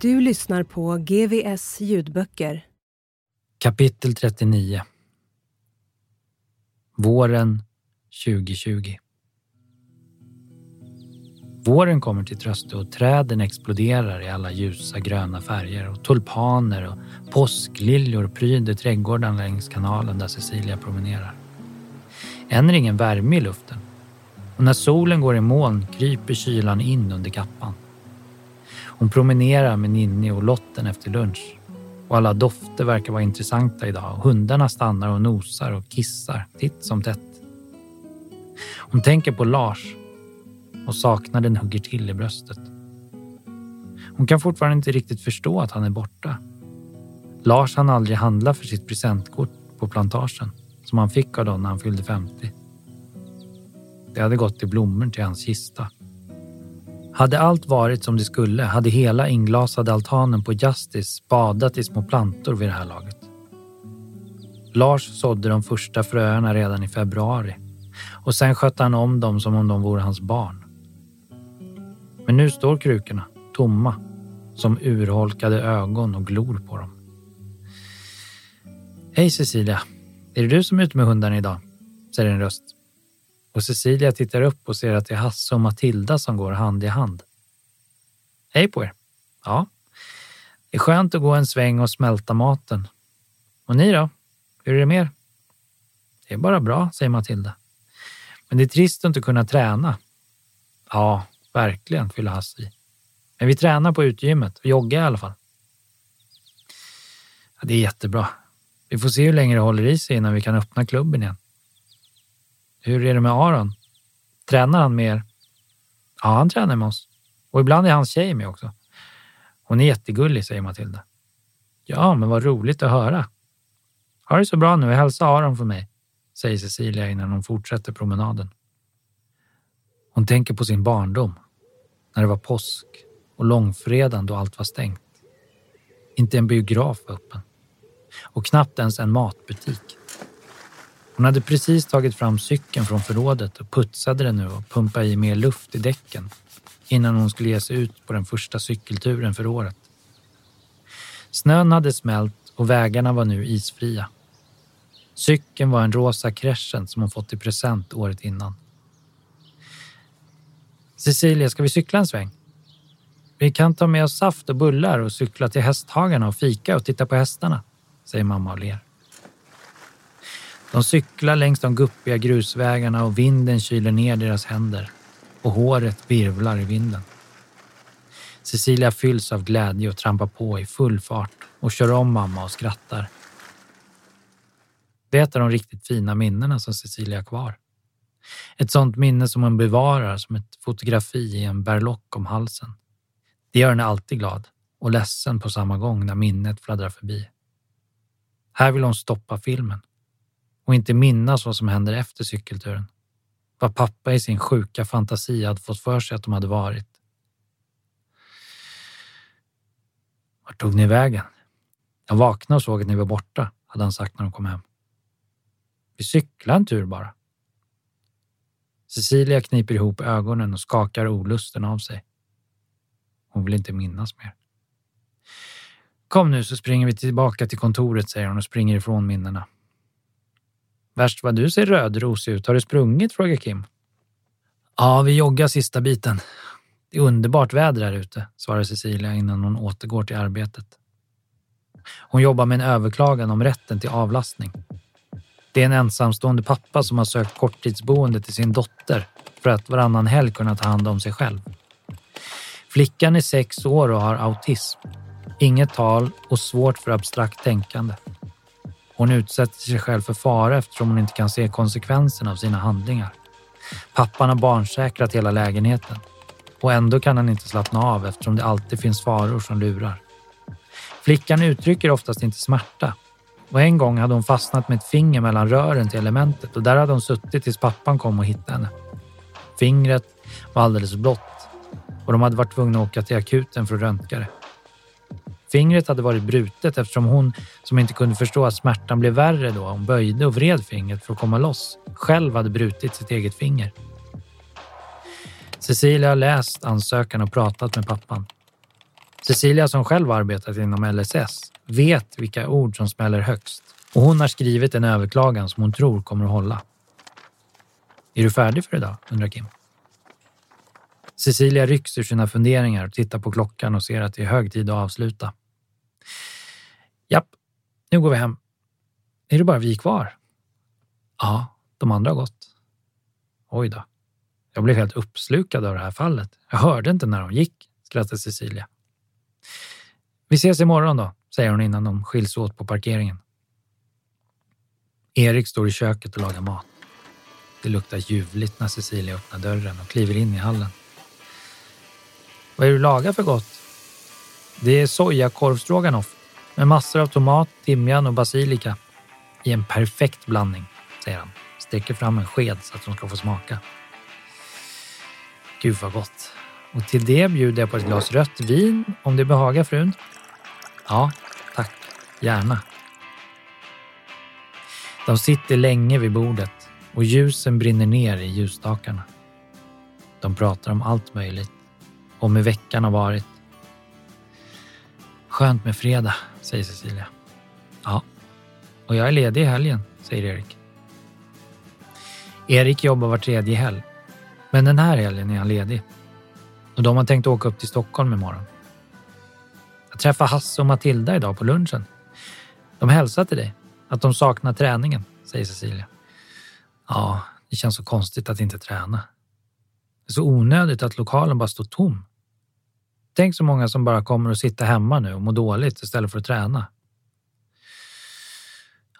Du lyssnar på GVS ljudböcker. Kapitel 39 Våren 2020 Våren kommer till tröste och träden exploderar i alla ljusa gröna färger och tulpaner och påskliljor pryder trädgården längs kanalen där Cecilia promenerar. Än är det ingen värme i luften och när solen går i moln kryper kylan in under kappan. Hon promenerar med Ninni och Lotten efter lunch och alla dofter verkar vara intressanta idag hundarna stannar och nosar och kissar titt som tätt. Hon tänker på Lars och saknaden hugger till i bröstet. Hon kan fortfarande inte riktigt förstå att han är borta. Lars hann aldrig handla för sitt presentkort på plantagen som han fick av dem när han fyllde 50. Det hade gått till blommor till hans kista. Hade allt varit som det skulle hade hela inglasade altanen på Justice badat i små plantor vid det här laget. Lars sådde de första fröerna redan i februari och sen skötte han om dem som om de vore hans barn. Men nu står krukorna tomma som urholkade ögon och glor på dem. Hej Cecilia, är det du som är ute med hundarna idag? säger en röst. Och Cecilia tittar upp och ser att det är Hasse och Matilda som går hand i hand. Hej på er! Ja, det är skönt att gå en sväng och smälta maten. Och ni då? Hur är det mer? Det är bara bra, säger Matilda. Men det är trist att inte kunna träna. Ja, verkligen, fyller Hasse i. Men vi tränar på utgymmet och joggar i alla fall. Ja, det är jättebra. Vi får se hur länge det håller i sig innan vi kan öppna klubben igen. Hur är det med Aron? Tränar han med er? Ja, han tränar med oss. Och ibland är hans tjej med också. Hon är jättegullig, säger Matilda. Ja, men vad roligt att höra. Ha det så bra nu och hälsa Aron för mig, säger Cecilia innan hon fortsätter promenaden. Hon tänker på sin barndom, när det var påsk och långfredagen då allt var stängt. Inte en biograf var öppen och knappt ens en matbutik. Hon hade precis tagit fram cykeln från förrådet och putsade den nu och pumpade i mer luft i däcken innan hon skulle ge sig ut på den första cykelturen för året. Snön hade smält och vägarna var nu isfria. Cykeln var en rosa crescent som hon fått i present året innan. Cecilia, ska vi cykla en sväng? Vi kan ta med oss saft och bullar och cykla till hästhagarna och fika och titta på hästarna, säger mamma och ler. De cyklar längs de guppiga grusvägarna och vinden kyler ner deras händer och håret virvlar i vinden. Cecilia fylls av glädje och trampar på i full fart och kör om mamma och skrattar. Det är ett av de riktigt fina minnena som Cecilia har kvar. Ett sånt minne som hon bevarar som ett fotografi i en berlock om halsen. Det gör henne alltid glad och ledsen på samma gång när minnet fladdrar förbi. Här vill hon stoppa filmen och inte minnas vad som händer efter cykelturen. Vad pappa i sin sjuka fantasi hade fått för sig att de hade varit. Vart tog ni vägen? Jag vaknade och såg att ni var borta, hade han sagt när de kom hem. Vi cyklade en tur bara. Cecilia kniper ihop ögonen och skakar olusten av sig. Hon vill inte minnas mer. Kom nu så springer vi tillbaka till kontoret, säger hon och springer ifrån minnena. Värst vad du ser rödrosig ut. Har du sprungit? frågar Kim. Ja, vi joggar sista biten. Det är underbart väder här ute, svarar Cecilia innan hon återgår till arbetet. Hon jobbar med en överklagan om rätten till avlastning. Det är en ensamstående pappa som har sökt korttidsboende till sin dotter för att varannan helg kunna ta hand om sig själv. Flickan är sex år och har autism. Inget tal och svårt för abstrakt tänkande. Hon utsätter sig själv för fara eftersom hon inte kan se konsekvenserna av sina handlingar. Pappan har barnsäkrat hela lägenheten och ändå kan han inte slappna av eftersom det alltid finns faror som lurar. Flickan uttrycker oftast inte smärta och en gång hade hon fastnat med ett finger mellan rören till elementet och där hade hon suttit tills pappan kom och hittade henne. Fingret var alldeles blått och de hade varit tvungna att åka till akuten för att röntga det. Fingret hade varit brutet eftersom hon, som inte kunde förstå att smärtan blev värre då hon böjde och vred fingret för att komma loss, själv hade brutit sitt eget finger. Cecilia har läst ansökan och pratat med pappan. Cecilia som själv arbetat inom LSS vet vilka ord som smäller högst och hon har skrivit en överklagan som hon tror kommer att hålla. Är du färdig för idag? undrar Kim. Cecilia rycks ur sina funderingar och tittar på klockan och ser att det är hög tid att avsluta. Japp, nu går vi hem. Är det bara vi kvar? Ja, de andra har gått. Oj då. Jag blev helt uppslukad av det här fallet. Jag hörde inte när de gick, skrattade Cecilia. Vi ses imorgon då, säger hon innan de skiljs åt på parkeringen. Erik står i köket och lagar mat. Det luktar ljuvligt när Cecilia öppnar dörren och kliver in i hallen. Vad är det du lagar för gott? Det är sojakorvstroganoff med massor av tomat, timjan och basilika i en perfekt blandning, säger han. Sträcker fram en sked så att de ska få smaka. Gud vad gott. Och till det bjuder jag på ett glas rött vin om det behagar frun. Ja, tack. Gärna. De sitter länge vid bordet och ljusen brinner ner i ljusstakarna. De pratar om allt möjligt. Om hur veckan har varit. Skönt med fredag, säger Cecilia. Ja, och jag är ledig i helgen, säger Erik. Erik jobbar var tredje helg, men den här helgen är han ledig. Och de har tänkt åka upp till Stockholm imorgon. Jag träffade Hasse och Matilda idag på lunchen. De hälsar till dig, att de saknar träningen, säger Cecilia. Ja, det känns så konstigt att inte träna. Det är så onödigt att lokalen bara står tom. Tänk så många som bara kommer att sitta hemma nu och må dåligt istället för att träna.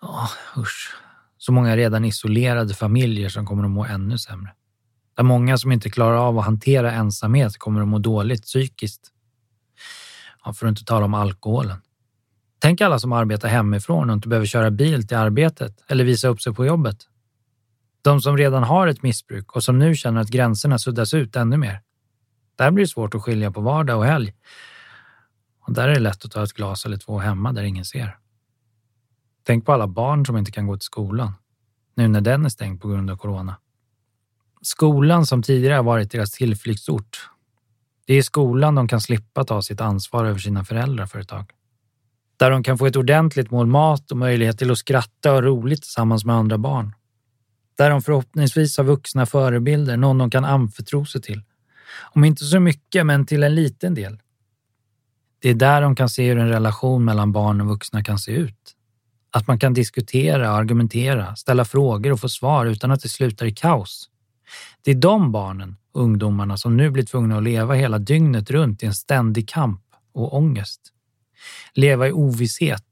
Ja, usch. Så många redan isolerade familjer som kommer att må ännu sämre. Där många som inte klarar av att hantera ensamhet kommer att må dåligt psykiskt. Ja, för att inte tala om alkoholen. Tänk alla som arbetar hemifrån och inte behöver köra bil till arbetet eller visa upp sig på jobbet. De som redan har ett missbruk och som nu känner att gränserna suddas ut ännu mer. Där blir det svårt att skilja på vardag och helg. Och där är det lätt att ta ett glas eller två hemma där ingen ser. Tänk på alla barn som inte kan gå till skolan, nu när den är stängd på grund av corona. Skolan som tidigare har varit deras tillflyktsort. Det är i skolan de kan slippa ta sitt ansvar över sina föräldrar för ett tag. Där de kan få ett ordentligt mål mat och möjlighet till att skratta och ha roligt tillsammans med andra barn. Där de förhoppningsvis har vuxna förebilder, någon de kan anförtro sig till. Om inte så mycket, men till en liten del. Det är där de kan se hur en relation mellan barn och vuxna kan se ut. Att man kan diskutera, argumentera, ställa frågor och få svar utan att det slutar i kaos. Det är de barnen och ungdomarna som nu blir tvungna att leva hela dygnet runt i en ständig kamp och ångest. Leva i ovisshet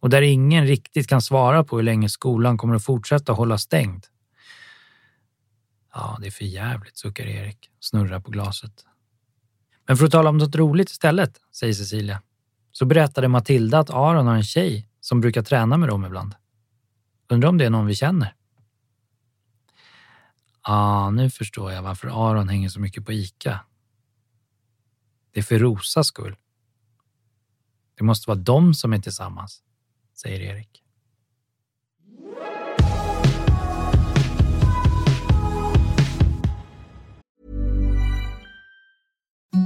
och där ingen riktigt kan svara på hur länge skolan kommer att fortsätta hålla stängd. Ja, det är för jävligt, suckar Erik och snurrar på glaset. Men för att tala om något roligt istället, säger Cecilia, så berättade Matilda att Aron har en tjej som brukar träna med dem ibland. Undrar om det är någon vi känner? Ja, ah, nu förstår jag varför Aron hänger så mycket på ICA. Det är för Rosas skull. Det måste vara de som är tillsammans, säger Erik. Thank you.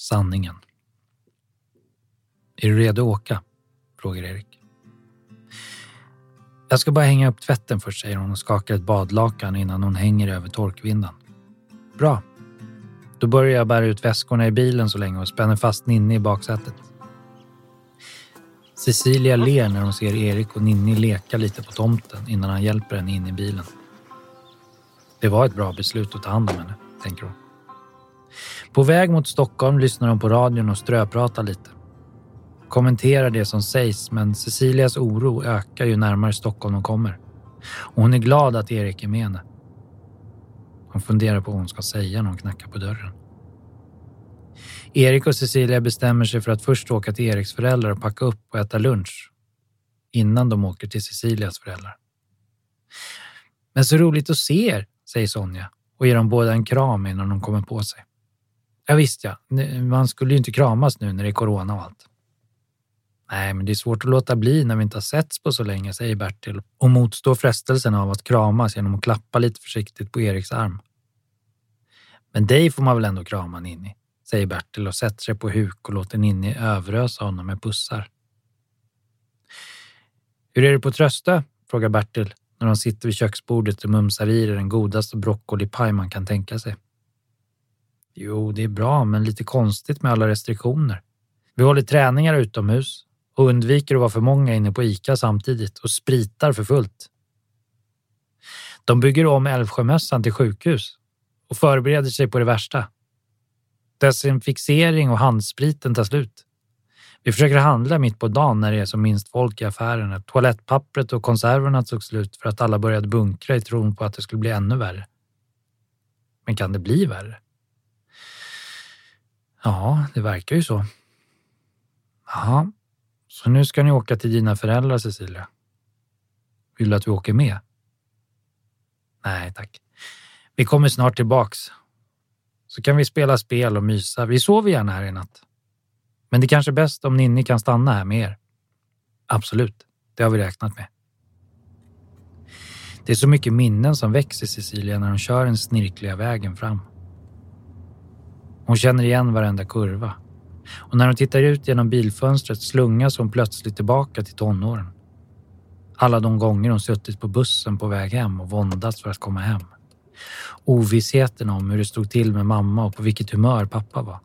Sanningen. Är du redo att åka? frågar Erik. Jag ska bara hänga upp tvätten först, säger hon och skakar ett badlakan innan hon hänger över torkvindan. Bra. Då börjar jag bära ut väskorna i bilen så länge och spänner fast Ninni i baksätet. Cecilia ler när hon ser Erik och Ninni leka lite på tomten innan han hjälper henne in i bilen. Det var ett bra beslut att ta hand om henne, tänker hon. På väg mot Stockholm lyssnar hon på radion och ströpratar lite. Kommenterar det som sägs men Cecilias oro ökar ju närmare Stockholm hon kommer. Och hon är glad att Erik är med henne. Hon funderar på vad hon ska säga när hon knackar på dörren. Erik och Cecilia bestämmer sig för att först åka till Eriks föräldrar och packa upp och äta lunch innan de åker till Cecilias föräldrar. Men så roligt att se er, säger Sonja och ger dem båda en kram innan de kommer på sig. Ja, visst ja, man skulle ju inte kramas nu när det är corona och allt. Nej, men det är svårt att låta bli när vi inte har setts på så länge, säger Bertil och motstår frestelsen av att kramas genom att klappa lite försiktigt på Eriks arm. Men dig får man väl ändå krama, Ninni, säger Bertil och sätter sig på huk och låter Ninni överösa honom med pussar. Hur är det på Tröstö? frågar Bertil när de sitter vid köksbordet och mumsar i den godaste broccolipaj man kan tänka sig. Jo, det är bra, men lite konstigt med alla restriktioner. Vi håller träningar utomhus och undviker att vara för många inne på ICA samtidigt och spritar för fullt. De bygger om Älvsjömössan till sjukhus och förbereder sig på det värsta. Desinfixering och handspriten tar slut. Vi försöker handla mitt på dagen när det är som minst folk i affärerna. Toalettpappret och konserverna tog slut för att alla började bunkra i tron på att det skulle bli ännu värre. Men kan det bli värre? Ja, det verkar ju så. Jaha, så nu ska ni åka till dina föräldrar, Cecilia. Vill du att vi åker med? Nej, tack. Vi kommer snart tillbaks. Så kan vi spela spel och mysa. Vi sover gärna här i natt. Men det är kanske är bäst om Ninni kan stanna här med er. Absolut, det har vi räknat med. Det är så mycket minnen som växer Cecilia när hon kör den snirkliga vägen fram. Hon känner igen varenda kurva. Och när hon tittar ut genom bilfönstret slungas hon plötsligt tillbaka till tonåren. Alla de gånger hon suttit på bussen på väg hem och våndats för att komma hem. Ovissheten om hur det stod till med mamma och på vilket humör pappa var.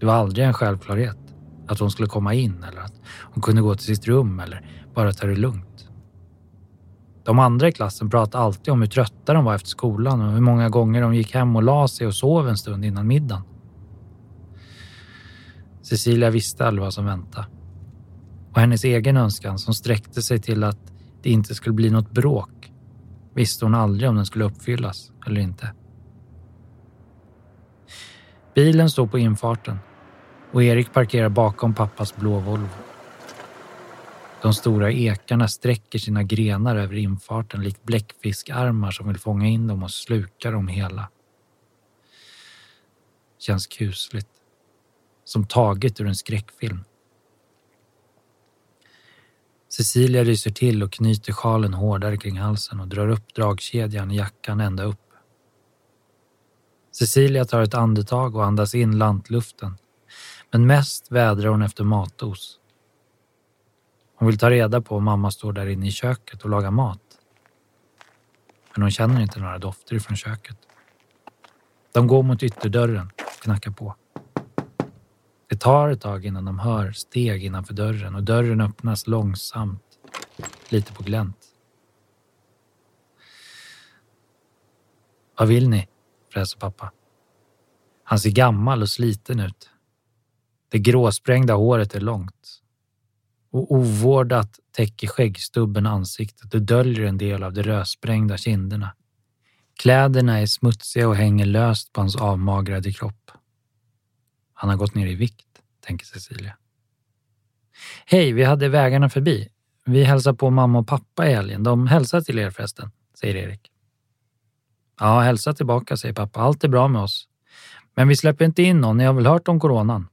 Det var aldrig en självklarhet att hon skulle komma in eller att hon kunde gå till sitt rum eller bara ta det lugnt. De andra i klassen pratade alltid om hur trötta de var efter skolan och hur många gånger de gick hem och la sig och sov en stund innan middagen. Cecilia visste aldrig vad som väntade. Och hennes egen önskan som sträckte sig till att det inte skulle bli något bråk visste hon aldrig om den skulle uppfyllas eller inte. Bilen står på infarten och Erik parkerar bakom pappas blå Volvo. De stora ekarna sträcker sina grenar över infarten likt bläckfiskarmar som vill fånga in dem och sluka dem hela. Känns kusligt. Som taget ur en skräckfilm. Cecilia ryser till och knyter sjalen hårdare kring halsen och drar upp dragkedjan i jackan ända upp. Cecilia tar ett andetag och andas in lantluften. Men mest vädrar hon efter matos. Hon vill ta reda på om mamma står där inne i köket och lagar mat. Men hon känner inte några dofter ifrån köket. De går mot ytterdörren och knackar på. Det tar ett tag innan de hör steg innanför dörren och dörren öppnas långsamt, lite på glänt. Vad vill ni? fräser pappa. Han ser gammal och sliten ut. Det gråsprängda håret är långt och ovårdat täcker skäggstubben ansiktet och döljer en del av de rödsprängda kinderna. Kläderna är smutsiga och hänger löst på hans avmagrade kropp. Han har gått ner i vikt, tänker Cecilia. Hej, vi hade vägarna förbi. Vi hälsar på mamma och pappa i helgen. De hälsar till er förresten, säger Erik. Ja, hälsa tillbaka, säger pappa. Allt är bra med oss. Men vi släpper inte in någon. Ni har väl hört om coronan?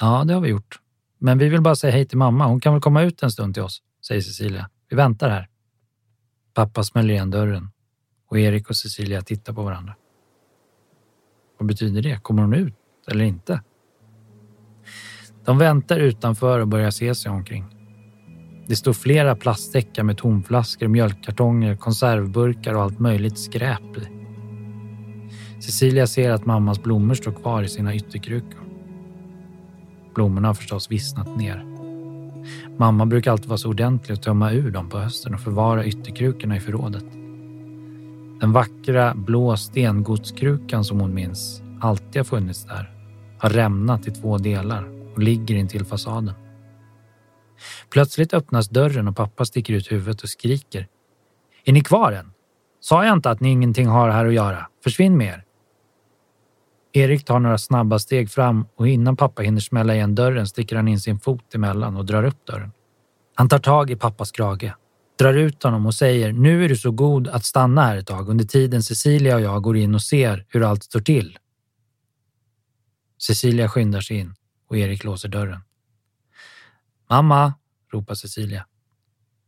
Ja, det har vi gjort. Men vi vill bara säga hej till mamma. Hon kan väl komma ut en stund till oss, säger Cecilia. Vi väntar här. Pappa smäller igen dörren och Erik och Cecilia tittar på varandra. Vad betyder det? Kommer hon ut eller inte? De väntar utanför och börjar se sig omkring. Det står flera plastsäckar med tomflaskor, mjölkkartonger, konservburkar och allt möjligt skräp i. Cecilia ser att mammas blommor står kvar i sina ytterkrukor. Blommorna har förstås vissnat ner. Mamma brukar alltid vara så ordentlig och tömma ur dem på hösten och förvara ytterkrukorna i förrådet. Den vackra blå stengodskrukan som hon minns alltid har funnits där har rämnat i två delar och ligger intill fasaden. Plötsligt öppnas dörren och pappa sticker ut huvudet och skriker. Är ni kvar än? Sa jag inte att ni ingenting har här att göra? Försvinn med er! Erik tar några snabba steg fram och innan pappa hinner smälla igen dörren sticker han in sin fot emellan och drar upp dörren. Han tar tag i pappas krage, drar ut honom och säger nu är du så god att stanna här ett tag under tiden Cecilia och jag går in och ser hur allt står till. Cecilia skyndar sig in och Erik låser dörren. Mamma, ropar Cecilia.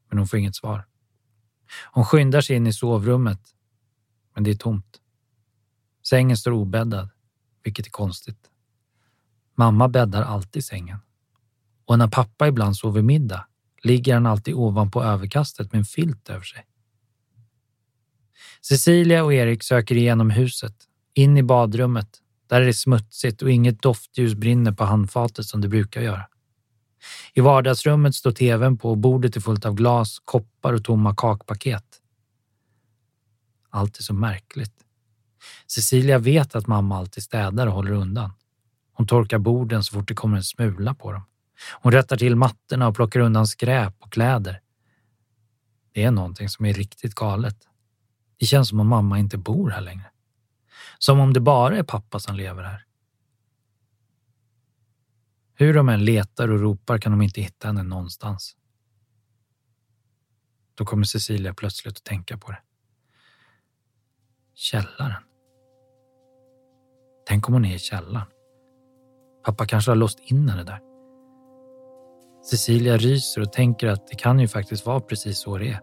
Men hon får inget svar. Hon skyndar sig in i sovrummet, men det är tomt. Sängen står obäddad vilket är konstigt. Mamma bäddar alltid sängen. Och när pappa ibland sover middag ligger han alltid ovanpå överkastet med en filt över sig. Cecilia och Erik söker igenom huset, in i badrummet. Där är det smutsigt och inget doftljus brinner på handfatet som det brukar göra. I vardagsrummet står tvn på och bordet är fullt av glas, koppar och tomma kakpaket. Allt är så märkligt. Cecilia vet att mamma alltid städar och håller undan. Hon torkar borden så fort det kommer en smula på dem. Hon rättar till mattorna och plockar undan skräp och kläder. Det är någonting som är riktigt galet. Det känns som om mamma inte bor här längre. Som om det bara är pappa som lever här. Hur de än letar och ropar kan de inte hitta henne någonstans. Då kommer Cecilia plötsligt att tänka på det. Källaren. Tänk om hon är i källaren. Pappa kanske har låst in henne där. Cecilia ryser och tänker att det kan ju faktiskt vara precis så det är.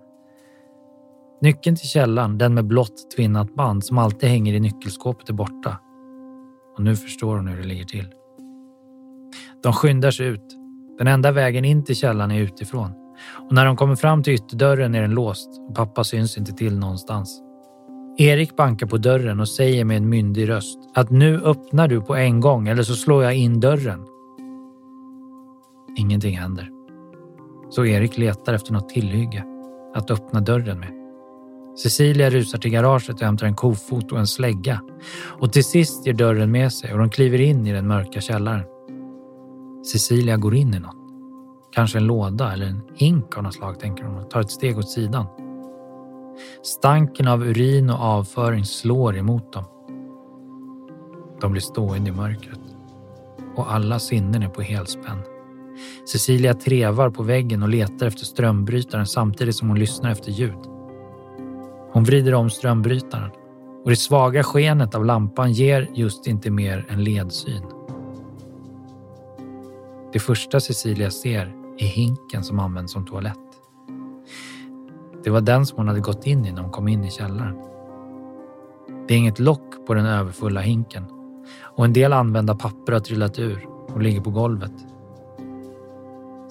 Nyckeln till källaren, den med blått tvinnat band som alltid hänger i nyckelskåpet, är borta. Och nu förstår hon hur det ligger till. De skyndar sig ut. Den enda vägen in till källaren är utifrån. Och när de kommer fram till ytterdörren är den låst och pappa syns inte till någonstans. Erik bankar på dörren och säger med en myndig röst att nu öppnar du på en gång eller så slår jag in dörren. Ingenting händer. Så Erik letar efter något tillhygge att öppna dörren med. Cecilia rusar till garaget och hämtar en kofot och en slägga och till sist ger dörren med sig och de kliver in i den mörka källaren. Cecilia går in i något. Kanske en låda eller en hink av något slag, tänker hon och tar ett steg åt sidan. Stanken av urin och avföring slår emot dem. De blir stående i mörkret och alla sinnen är på helspänn. Cecilia trevar på väggen och letar efter strömbrytaren samtidigt som hon lyssnar efter ljud. Hon vrider om strömbrytaren och det svaga skenet av lampan ger just inte mer än ledsyn. Det första Cecilia ser är hinken som används som toalett. Det var den som hon hade gått in i när hon kom in i källaren. Det är inget lock på den överfulla hinken och en del använda papper har trillat ur och ligger på golvet.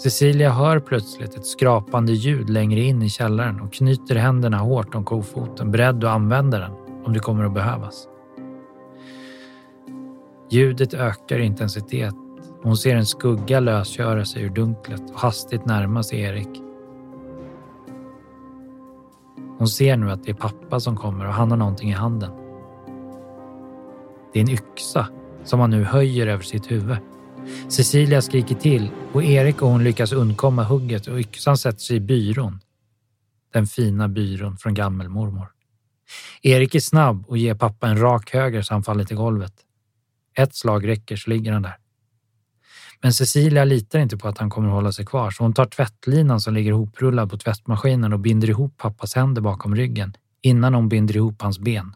Cecilia hör plötsligt ett skrapande ljud längre in i källaren och knyter händerna hårt om kofoten, beredd att använda den om det kommer att behövas. Ljudet ökar i intensitet och hon ser en skugga lösgöra sig ur dunklet och hastigt närma sig Erik. Hon ser nu att det är pappa som kommer och han har någonting i handen. Det är en yxa som han nu höjer över sitt huvud. Cecilia skriker till och Erik och hon lyckas undkomma hugget och yxan sätter sig i byrån. Den fina byrån från gammelmormor. Erik är snabb och ger pappa en rak höger så han faller till golvet. Ett slag räcker så ligger han där. Men Cecilia litar inte på att han kommer att hålla sig kvar så hon tar tvättlinan som ligger ihoprullad på tvättmaskinen och binder ihop pappas händer bakom ryggen innan hon binder ihop hans ben.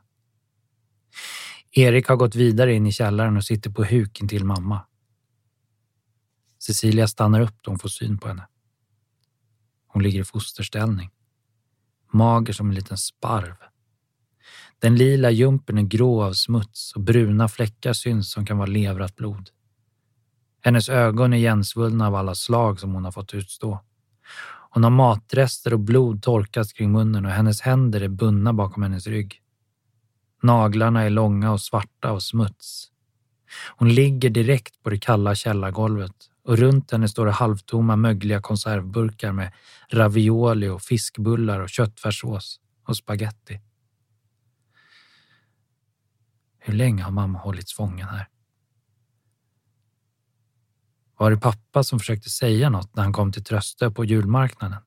Erik har gått vidare in i källaren och sitter på huk intill mamma. Cecilia stannar upp då hon får syn på henne. Hon ligger i fosterställning. Mager som en liten sparv. Den lila jumpen är grå av smuts och bruna fläckar syns som kan vara levrat blod. Hennes ögon är igensvullna av alla slag som hon har fått utstå. Hon har matrester och blod torkat kring munnen och hennes händer är bundna bakom hennes rygg. Naglarna är långa och svarta av smuts. Hon ligger direkt på det kalla källargolvet och runt henne står det halvtomma mögliga konservburkar med ravioli och fiskbullar och köttfärssås och spaghetti. Hur länge har mamma hållits fången här? Var det pappa som försökte säga något när han kom till Tröstö på julmarknaden?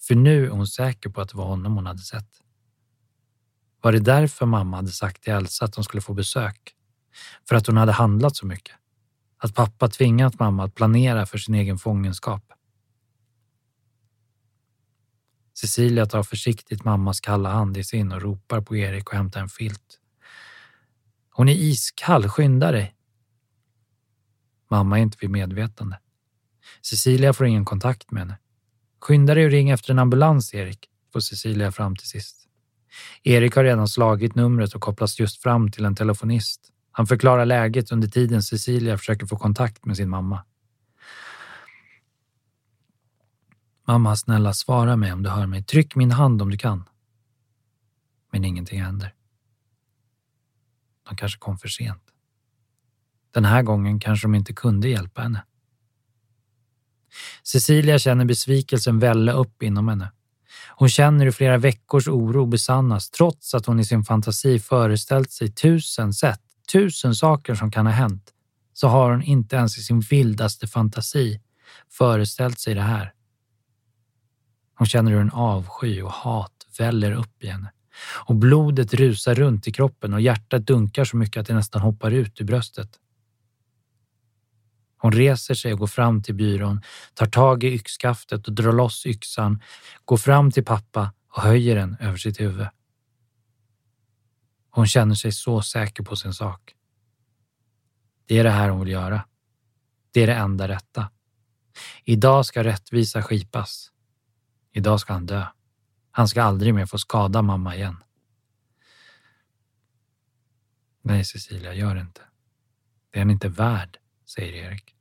För nu är hon säker på att det var honom hon hade sett. Var det därför mamma hade sagt till Elsa att de skulle få besök? För att hon hade handlat så mycket? Att pappa tvingat mamma att planera för sin egen fångenskap? Cecilia tar försiktigt mammas kalla hand i sin och ropar på Erik och hämtar en filt. Hon är iskall, skynda dig! Mamma är inte vid medvetande. Cecilia får ingen kontakt med henne. Skynda dig och ring efter en ambulans, Erik, får Cecilia fram till sist. Erik har redan slagit numret och kopplas just fram till en telefonist. Han förklarar läget under tiden Cecilia försöker få kontakt med sin mamma. Mamma, snälla svara mig om du hör mig. Tryck min hand om du kan. Men ingenting händer. De kanske kom för sent. Den här gången kanske de inte kunde hjälpa henne. Cecilia känner besvikelsen välla upp inom henne. Hon känner hur flera veckors oro besannas trots att hon i sin fantasi föreställt sig tusen sätt, tusen saker som kan ha hänt, så har hon inte ens i sin vildaste fantasi föreställt sig det här. Hon känner hur en avsky och hat väller upp i henne och blodet rusar runt i kroppen och hjärtat dunkar så mycket att det nästan hoppar ut ur bröstet. Hon reser sig och går fram till byrån, tar tag i yxskaftet och drar loss yxan, går fram till pappa och höjer den över sitt huvud. Hon känner sig så säker på sin sak. Det är det här hon vill göra. Det är det enda rätta. Idag ska rättvisa skipas. Idag ska han dö. Han ska aldrig mer få skada mamma igen. Nej, Cecilia, gör det inte. Det är han inte värd säger Erik.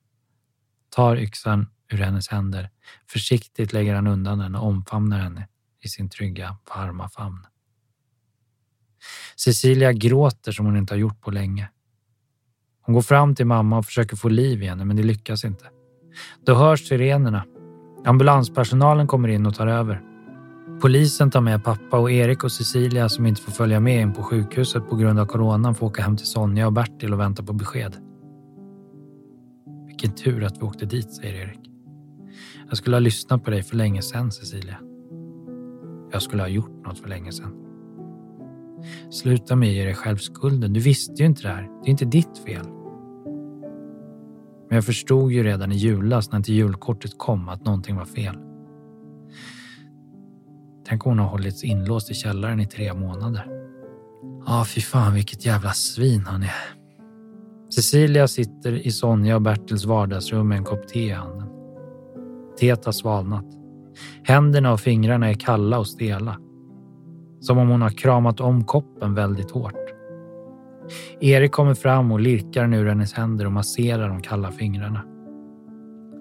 Tar yxan ur hennes händer. Försiktigt lägger han undan den och omfamnar henne i sin trygga, varma famn. Cecilia gråter som hon inte har gjort på länge. Hon går fram till mamma och försöker få liv i henne, men det lyckas inte. Då hörs sirenerna. Ambulanspersonalen kommer in och tar över. Polisen tar med pappa och Erik och Cecilia som inte får följa med in på sjukhuset på grund av coronan får åka hem till Sonja och Bertil och vänta på besked. Vilken tur att vi åkte dit, säger Erik. Jag skulle ha lyssnat på dig för länge sedan, Cecilia. Jag skulle ha gjort något för länge sedan. Sluta med att ge dig själv skulden. Du visste ju inte det här. Det är inte ditt fel. Men jag förstod ju redan i julas när inte julkortet kom att någonting var fel. Tänk om hon har hållits inlåst i källaren i tre månader. Ja, ah, fy fan vilket jävla svin han är. Cecilia sitter i Sonja och Bertils vardagsrum med en kopp te i handen. Teet har svalnat. Händerna och fingrarna är kalla och stela. Som om hon har kramat om koppen väldigt hårt. Erik kommer fram och lirkar nu ur hennes händer och masserar de kalla fingrarna.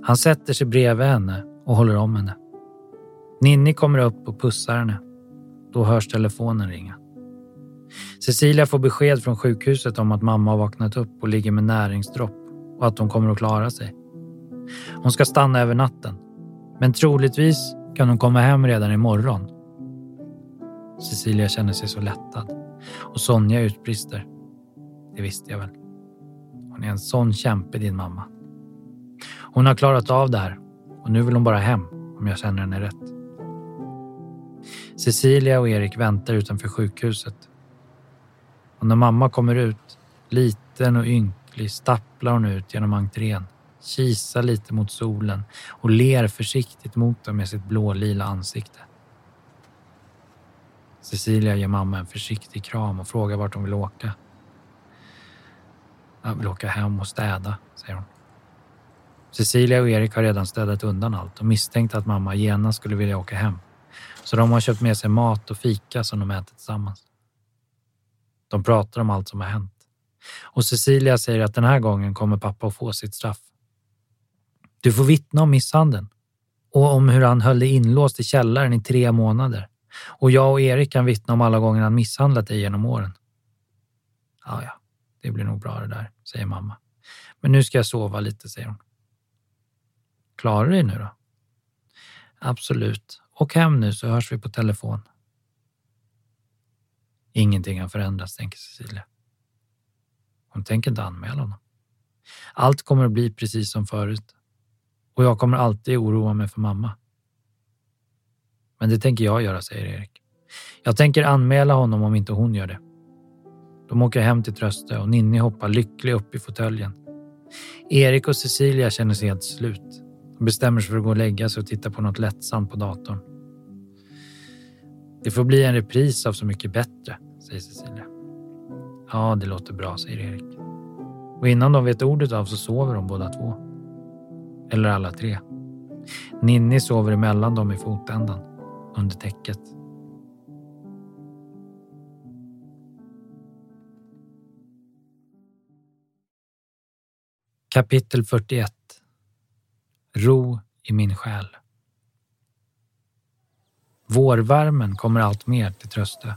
Han sätter sig bredvid henne och håller om henne. Ninni kommer upp och pussar henne. Då hörs telefonen ringa. Cecilia får besked från sjukhuset om att mamma har vaknat upp och ligger med näringsdropp och att hon kommer att klara sig. Hon ska stanna över natten, men troligtvis kan hon komma hem redan imorgon. Cecilia känner sig så lättad och Sonja utbrister. Det visste jag väl. Hon är en sån kämpe din mamma. Hon har klarat av det här och nu vill hon bara hem om jag känner henne rätt. Cecilia och Erik väntar utanför sjukhuset. Och när mamma kommer ut, liten och ynklig, stapplar hon ut genom entrén, kisar lite mot solen och ler försiktigt mot dem med sitt blålila ansikte. Cecilia ger mamma en försiktig kram och frågar vart hon vill åka. Jag vill åka hem och städa, säger hon. Cecilia och Erik har redan städat undan allt och misstänkte att mamma genast skulle vilja åka hem. Så de har köpt med sig mat och fika som de äter tillsammans. De pratar om allt som har hänt. Och Cecilia säger att den här gången kommer pappa att få sitt straff. Du får vittna om misshandeln och om hur han höll dig inlåst i källaren i tre månader. Och jag och Erik kan vittna om alla gånger han misshandlat dig genom åren. Ja, ja, det blir nog bra det där, säger mamma. Men nu ska jag sova lite, säger hon. Klarar du dig nu då? Absolut. Åk hem nu så hörs vi på telefon. Ingenting har förändrats, tänker Cecilia. Hon tänker inte anmäla honom. Allt kommer att bli precis som förut och jag kommer alltid oroa mig för mamma. Men det tänker jag göra, säger Erik. Jag tänker anmäla honom om inte hon gör det. De åker hem till Tröste och Ninni hoppar lycklig upp i fåtöljen. Erik och Cecilia känner sig helt slut. De bestämmer sig för att gå och lägga sig och titta på något lättsamt på datorn. Det får bli en repris av Så mycket bättre, säger Cecilia. Ja, det låter bra, säger Erik. Och innan de vet ordet av så sover de båda två. Eller alla tre. Ninni sover emellan dem i fotändan, under täcket. Kapitel 41 Ro i min själ. Vårvärmen kommer allt mer till Tröstö.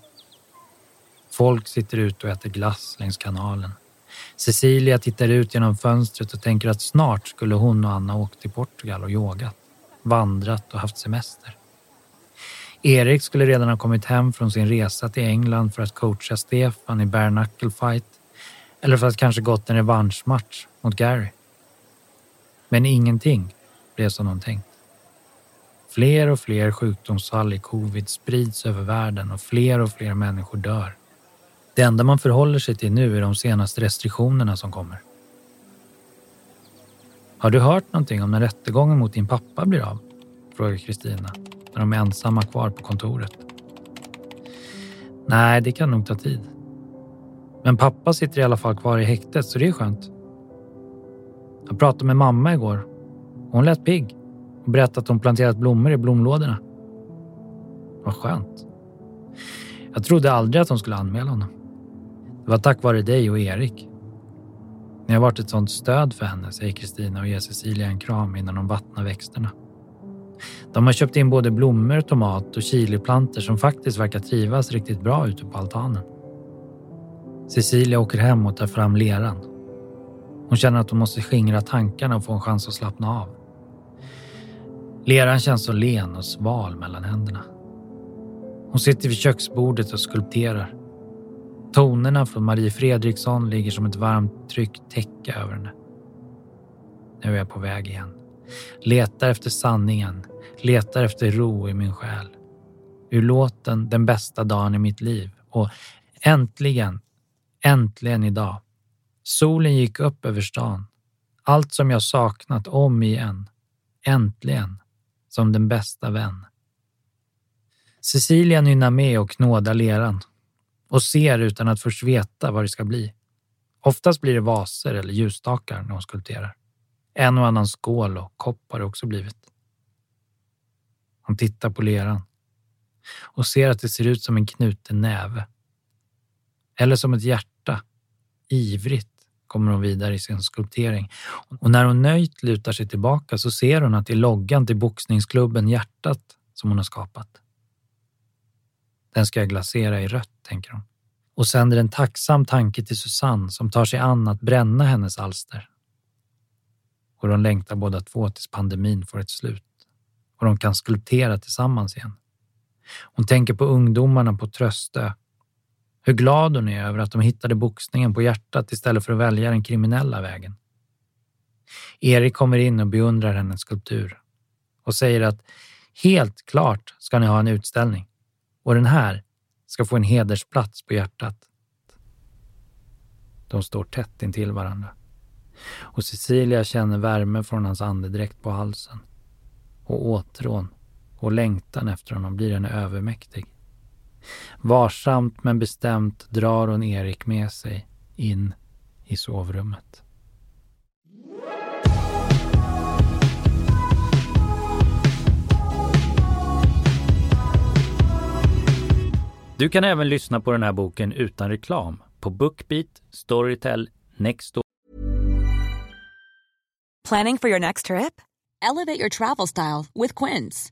Folk sitter ute och äter glass längs kanalen. Cecilia tittar ut genom fönstret och tänker att snart skulle hon och Anna åkt till Portugal och yogat, vandrat och haft semester. Erik skulle redan ha kommit hem från sin resa till England för att coacha Stefan i bare knuckle fight eller för att kanske gått en revanschmatch mot Gary. Men ingenting blev som de tänkt. Fler och fler sjukdomsfall i covid sprids över världen och fler och fler människor dör. Det enda man förhåller sig till nu är de senaste restriktionerna som kommer. Har du hört någonting om när rättegången mot din pappa blir av? Frågar Kristina när de är ensamma kvar på kontoret. Nej, det kan nog ta tid. Men pappa sitter i alla fall kvar i häktet så det är skönt. Jag pratade med mamma igår. Hon lät pigg och berättade att hon planterat blommor i blomlådorna. Vad skönt. Jag trodde aldrig att hon skulle anmäla honom. Det var tack vare dig och Erik. Ni har varit ett sånt stöd för henne, säger Kristina och ger Cecilia en kram innan de vattnar växterna. De har köpt in både blommor, tomat och chiliplanter som faktiskt verkar trivas riktigt bra ute på altanen. Cecilia åker hem och tar fram leran. Hon känner att hon måste skingra tankarna och få en chans att slappna av. Leran känns så len och sval mellan händerna. Hon sitter vid köksbordet och skulpterar. Tonerna från Marie Fredriksson ligger som ett varmt tryckt täcke över henne. Nu är jag på väg igen. Letar efter sanningen, letar efter ro i min själ. Ur låten Den bästa dagen i mitt liv och äntligen, äntligen idag. Solen gick upp över stan. Allt som jag saknat om igen. Äntligen, som den bästa vän. Cecilia nynnar med och knådar leran och ser utan att först veta vad det ska bli. Oftast blir det vaser eller ljusstakar när hon skulpterar. En och annan skål och kopp har det också blivit. Hon tittar på leran och ser att det ser ut som en knuten näve. Eller som ett hjärta, ivrigt, kommer hon vidare i sin skulptering. Och när hon nöjt lutar sig tillbaka så ser hon att det är loggan till boxningsklubben Hjärtat som hon har skapat. Den ska jag glasera i rött, tänker hon. Och sänder en tacksam tanke till Susanne som tar sig an att bränna hennes alster. Och de längtar båda två tills pandemin får ett slut och de kan skulptera tillsammans igen. Hon tänker på ungdomarna på Tröstö. Hur glad hon är över att de hittade boxningen på hjärtat istället för att välja den kriminella vägen. Erik kommer in och beundrar hennes skulptur och säger att helt klart ska ni ha en utställning och den här ska få en hedersplats på hjärtat. De står tätt intill varandra och Cecilia känner värme från hans andedräkt på halsen och åtrån och längtan efter honom blir henne övermäktig. Varsamt men bestämt drar hon Erik med sig in i sovrummet. Du kan även lyssna på den här boken utan reklam på Bookbeat, Storytel, Nextdoor. Planning for your next trip? Elevate your travel style with Quince.